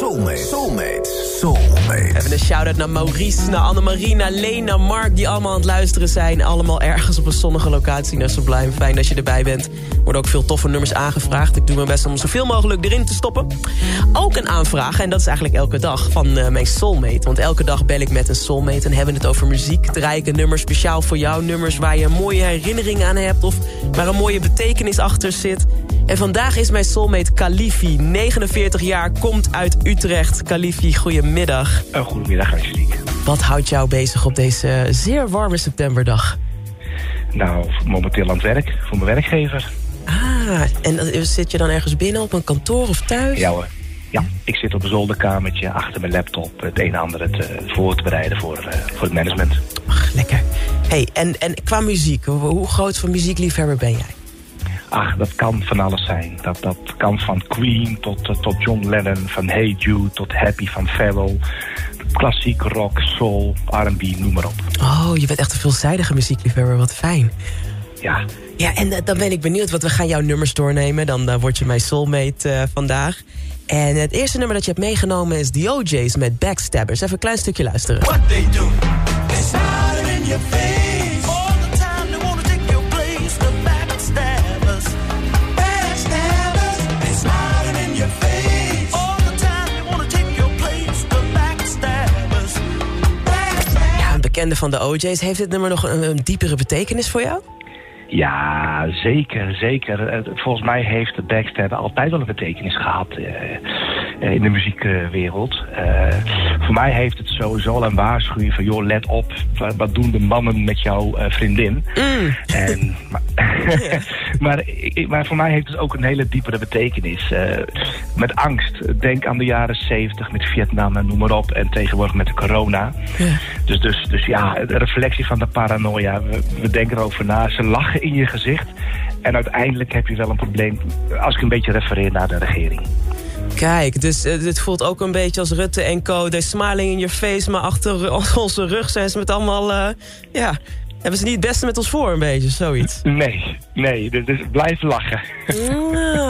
Soulmate. Soulmate. Soulmate. Even een shout-out naar Maurice, naar Annemarie, naar Leen, naar Mark... die allemaal aan het luisteren zijn. Allemaal ergens op een zonnige locatie naar Sublime. Fijn dat je erbij bent. Er worden ook veel toffe nummers aangevraagd. Ik doe mijn best om zoveel mogelijk erin te stoppen. Ook een aanvraag, en dat is eigenlijk elke dag, van uh, mijn soulmate. Want elke dag bel ik met een soulmate en hebben het over muziek. Draai ik een nummer speciaal voor jou. Nummers waar je een mooie herinnering aan hebt... of waar een mooie betekenis achter zit... En vandaag is mijn soulmate Kalifi, 49 jaar, komt uit Utrecht. Kalifi, goedemiddag. Uh, goedemiddag, Angelique. Wat houdt jou bezig op deze zeer warme septemberdag? Nou, momenteel aan het werk, voor mijn werkgever. Ah, en zit je dan ergens binnen op een kantoor of thuis? Ja hoor. Ja, ik zit op een zolderkamertje achter mijn laptop het een en ander het, uh, voor te bereiden voor, uh, voor het management. Ach, lekker. hey, en, en qua muziek, hoe groot van muziekliefhebber ben jij? Ach, dat kan van alles zijn. Dat, dat kan van Queen tot, tot John Lennon, van Hey Jude tot Happy van Pharrell. Klassiek, rock, soul, R&B, noem maar op. Oh, je bent echt een veelzijdige muziekliefhebber, wat fijn. Ja. Ja, en uh, dan ben ik benieuwd, want we gaan jouw nummers doornemen. Dan uh, word je mijn soulmate uh, vandaag. En het eerste nummer dat je hebt meegenomen is The OJ's met Backstabbers. Even een klein stukje luisteren. What they do is in your face. Bekende van de OJ's. Heeft dit nummer nog een, een diepere betekenis voor jou? Ja, zeker, zeker. Volgens mij heeft de backstab altijd wel een betekenis gehad uh, in de muziekwereld. Uh, voor mij heeft het sowieso al een waarschuwing van... joh, let op, wat doen de mannen met jouw uh, vriendin? Mm. En, maar, maar, maar, voor mij heeft het ook een hele diepere betekenis. met angst. Denk aan de jaren zeventig met Vietnam en noem maar op. En tegenwoordig met de corona. Ja. Dus, dus, dus ja, de reflectie van de paranoia. We, we denken erover na. Ze lachen in je gezicht. En uiteindelijk heb je wel een probleem als ik een beetje refereer naar de regering. Kijk, dus uh, dit voelt ook een beetje als Rutte en co. De smiling in your face, maar achter onze rug zijn ze met allemaal... Uh, ja, hebben ze niet het beste met ons voor, een beetje, zoiets? Nee, nee, dus, dus blijf lachen.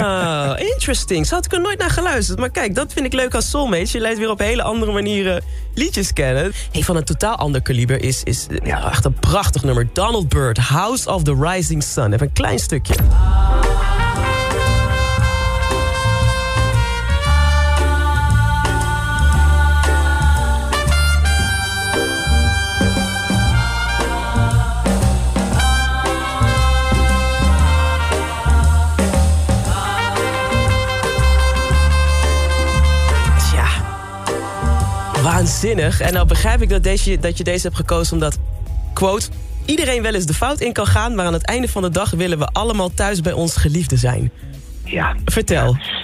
Ah, interesting. Zo had ik er nooit naar geluisterd. Maar kijk, dat vind ik leuk als soulmates. Je leert weer op hele andere manieren liedjes kennen. Hey, van een totaal ander kaliber is, is ja, echt een prachtig nummer. Donald Byrd, House of the Rising Sun. Even een klein stukje. Waanzinnig. En nou begrijp ik dat, deze, dat je deze hebt gekozen omdat, quote... iedereen wel eens de fout in kan gaan... maar aan het einde van de dag willen we allemaal thuis bij ons geliefde zijn. Ja. Vertel. Ja,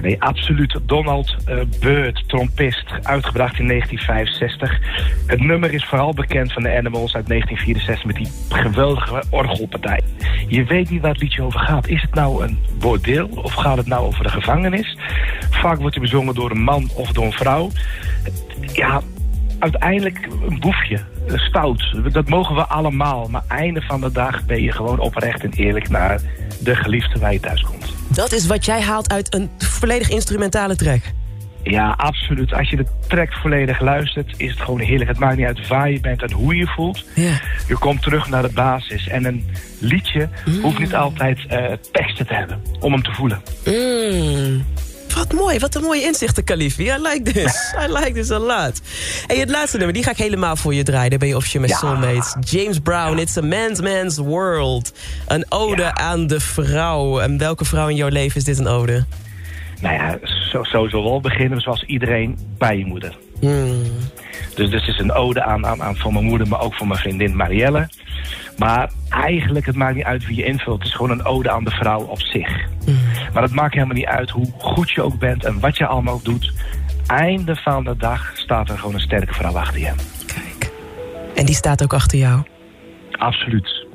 nee, absoluut. Donald uh, Byrd, trompist, uitgebracht in 1965. Het nummer is vooral bekend van de Animals uit 1964... met die geweldige orgelpartij. Je weet niet waar het liedje over gaat. Is het nou een bordeel of gaat het nou over de gevangenis? Vaak wordt hij bezongen door een man of door een vrouw. Ja, uiteindelijk een boefje, stout. Dat mogen we allemaal. Maar einde van de dag ben je gewoon oprecht en eerlijk naar de geliefde waar je thuis. Dat is wat jij haalt uit een volledig instrumentale track? Ja, absoluut. Als je de track volledig luistert, is het gewoon heerlijk. Het maakt niet uit waar je bent en hoe je voelt. Je komt terug naar de basis. En een liedje mm. hoeft niet altijd uh, teksten te hebben om hem te voelen. Mm. Mooi, wat een mooie inzichten, Kalifi. I like this. I like this a lot. En het laatste nummer, die ga ik helemaal voor je draaien. Dan ben je officieel met ja. Soulmates. James Brown, It's a Man's Man's World. Een ode ja. aan de vrouw. En welke vrouw in jouw leven is dit een ode? Nou ja, zo, sowieso wel beginnen zoals iedereen bij je moeder. Hmm. Dus dit is een ode aan, aan, aan voor mijn moeder, maar ook voor mijn vriendin Marielle. Maar eigenlijk, het maakt niet uit wie je invult. Het is gewoon een ode aan de vrouw op zich. Mm. Maar het maakt helemaal niet uit hoe goed je ook bent en wat je allemaal ook doet. einde van de dag staat er gewoon een sterke vrouw achter je. Kijk. En die staat ook achter jou. Absoluut.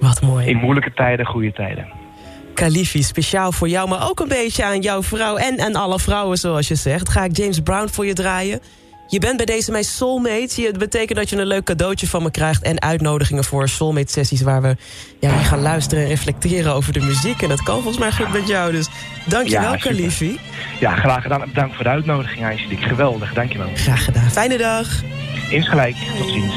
Wat mooi. In moeilijke tijden, goede tijden. Kalifi, speciaal voor jou, maar ook een beetje aan jouw vrouw en aan alle vrouwen, zoals je zegt. Ga ik James Brown voor je draaien. Je bent bij deze mijn soulmate. Het betekent dat je een leuk cadeautje van me krijgt... en uitnodigingen voor soulmate-sessies... waar we ja, gaan luisteren en reflecteren over de muziek. En dat kan volgens mij goed met jou, dus dankjewel, ja, Kalifi. Ja, graag gedaan. Dank voor de uitnodiging, Angelique. Geweldig, dankjewel. Graag gedaan. Fijne dag. Insgelijk. Tot ziens.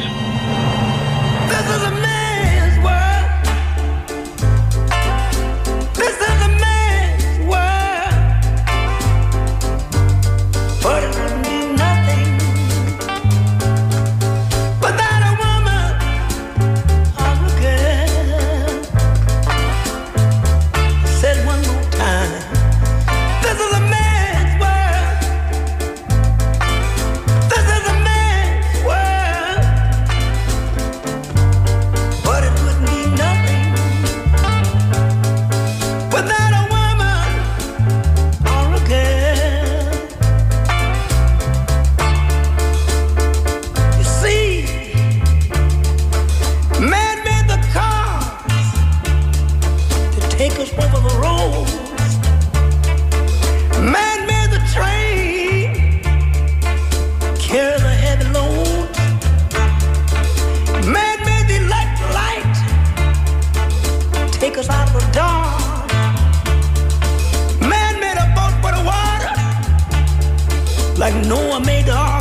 like no one made a.